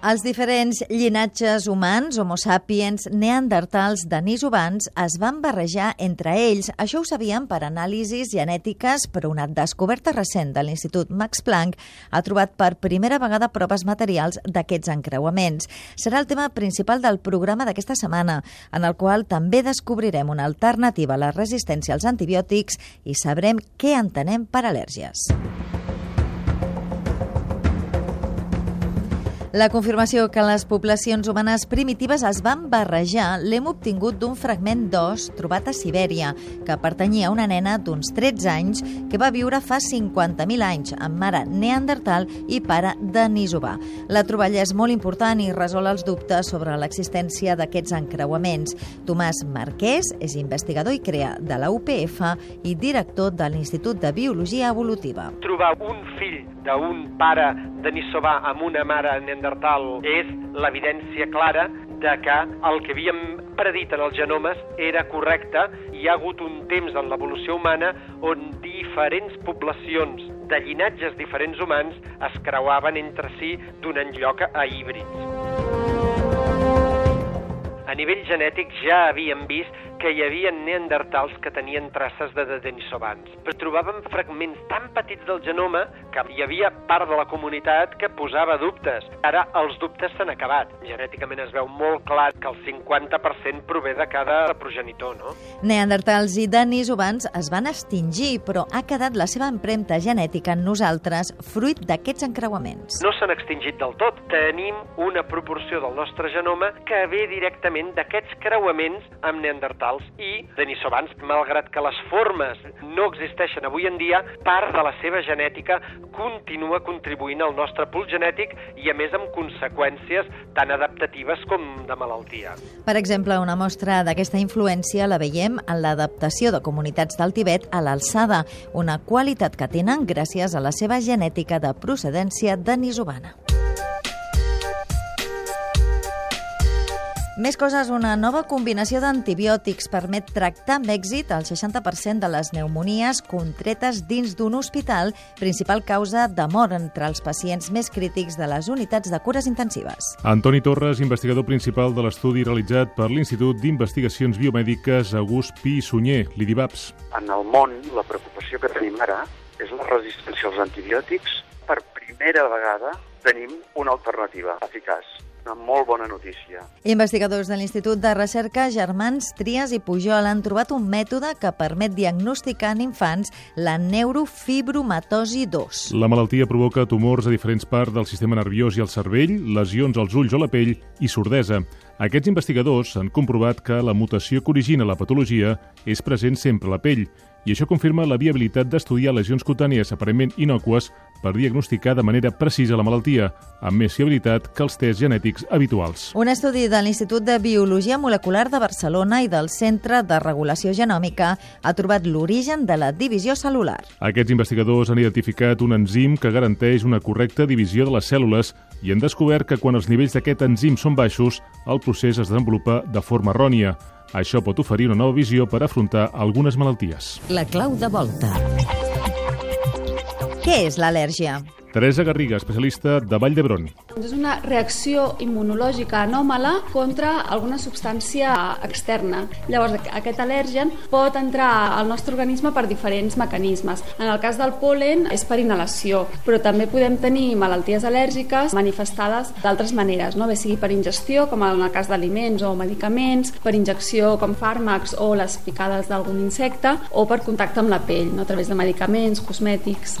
Els diferents llinatges humans, homo sapiens, neandertals, denisovans, es van barrejar entre ells. Això ho sabíem per anàlisis genètiques, però una descoberta recent de l'Institut Max Planck ha trobat per primera vegada proves materials d'aquests encreuaments. Serà el tema principal del programa d'aquesta setmana, en el qual també descobrirem una alternativa a la resistència als antibiòtics i sabrem què entenem per al·lèrgies. La confirmació que les poblacions humanes primitives es van barrejar l'hem obtingut d'un fragment d'os trobat a Sibèria, que pertanyia a una nena d'uns 13 anys que va viure fa 50.000 anys amb mare neandertal i pare denisovà. La troballa és molt important i resol els dubtes sobre l'existència d'aquests encreuaments. Tomàs Marquès és investigador i crea de la UPF i director de l'Institut de Biologia Evolutiva. Trobar un fill d'un pare denisovà amb una mare neandertal és l'evidència clara de que el que havíem predit en els genomes era correcte hi ha hagut un temps en l'evolució humana on diferents poblacions de llinatges diferents humans es creuaven entre si donant lloc a híbrids. A nivell genètic ja havíem vist que hi havia neandertals que tenien traces de denisovans. Però trobàvem fragments tan petits del genoma que hi havia part de la comunitat que posava dubtes. Ara els dubtes s'han acabat. Genèticament es veu molt clar que el 50% prové de cada progenitor, no? Neandertals i denisovans es van extingir, però ha quedat la seva empremta genètica en nosaltres fruit d'aquests encreuaments. No s'han extingit del tot. Tenim una proporció del nostre genoma que ve directament d'aquests creuaments amb neandertals neandertals i denisovans, malgrat que les formes no existeixen avui en dia, part de la seva genètica continua contribuint al nostre pool genètic i, a més, amb conseqüències tan adaptatives com de malaltia. Per exemple, una mostra d'aquesta influència la veiem en l'adaptació de comunitats del Tibet a l'alçada, una qualitat que tenen gràcies a la seva genètica de procedència denisovana. Més coses, una nova combinació d'antibiòtics permet tractar amb èxit el 60% de les pneumonies contretes dins d'un hospital, principal causa de mort entre els pacients més crítics de les unitats de cures intensives. Antoni Torres, investigador principal de l'estudi realitzat per l'Institut d'Investigacions Biomèdiques August Pi Sunyer, l'IDIVAPS. En el món, la preocupació que tenim ara és la resistència als antibiòtics. Per primera vegada tenim una alternativa eficaç una molt bona notícia. Investigadors de l'Institut de Recerca Germans Trias i Pujol han trobat un mètode que permet diagnosticar en infants la neurofibromatosi 2. La malaltia provoca tumors a diferents parts del sistema nerviós i el cervell, lesions als ulls o la pell i sordesa. Aquests investigadors han comprovat que la mutació que origina la patologia és present sempre a la pell i això confirma la viabilitat d'estudiar lesions cutànies aparentment inocues per diagnosticar de manera precisa la malaltia, amb més fiabilitat que els tests genètics habituals. Un estudi de l'Institut de Biologia Molecular de Barcelona i del Centre de Regulació Genòmica ha trobat l'origen de la divisió celular. Aquests investigadors han identificat un enzim que garanteix una correcta divisió de les cèl·lules i han descobert que quan els nivells d'aquest enzim són baixos, el procés es desenvolupa de forma errònia. Això pot oferir una nova visió per afrontar algunes malalties. La clau de volta. Què és l'al·lèrgia? Teresa Garriga, especialista de Vall d'Hebron. És una reacció immunològica anòmala contra alguna substància externa. Llavors, aquest al·lèrgen pot entrar al nostre organisme per diferents mecanismes. En el cas del polen és per inhalació, però també podem tenir malalties al·lèrgiques manifestades d'altres maneres, no? bé sigui per ingestió, com en el cas d'aliments o medicaments, per injecció com fàrmacs o les picades d'algun insecte, o per contacte amb la pell, no? a través de medicaments, cosmètics.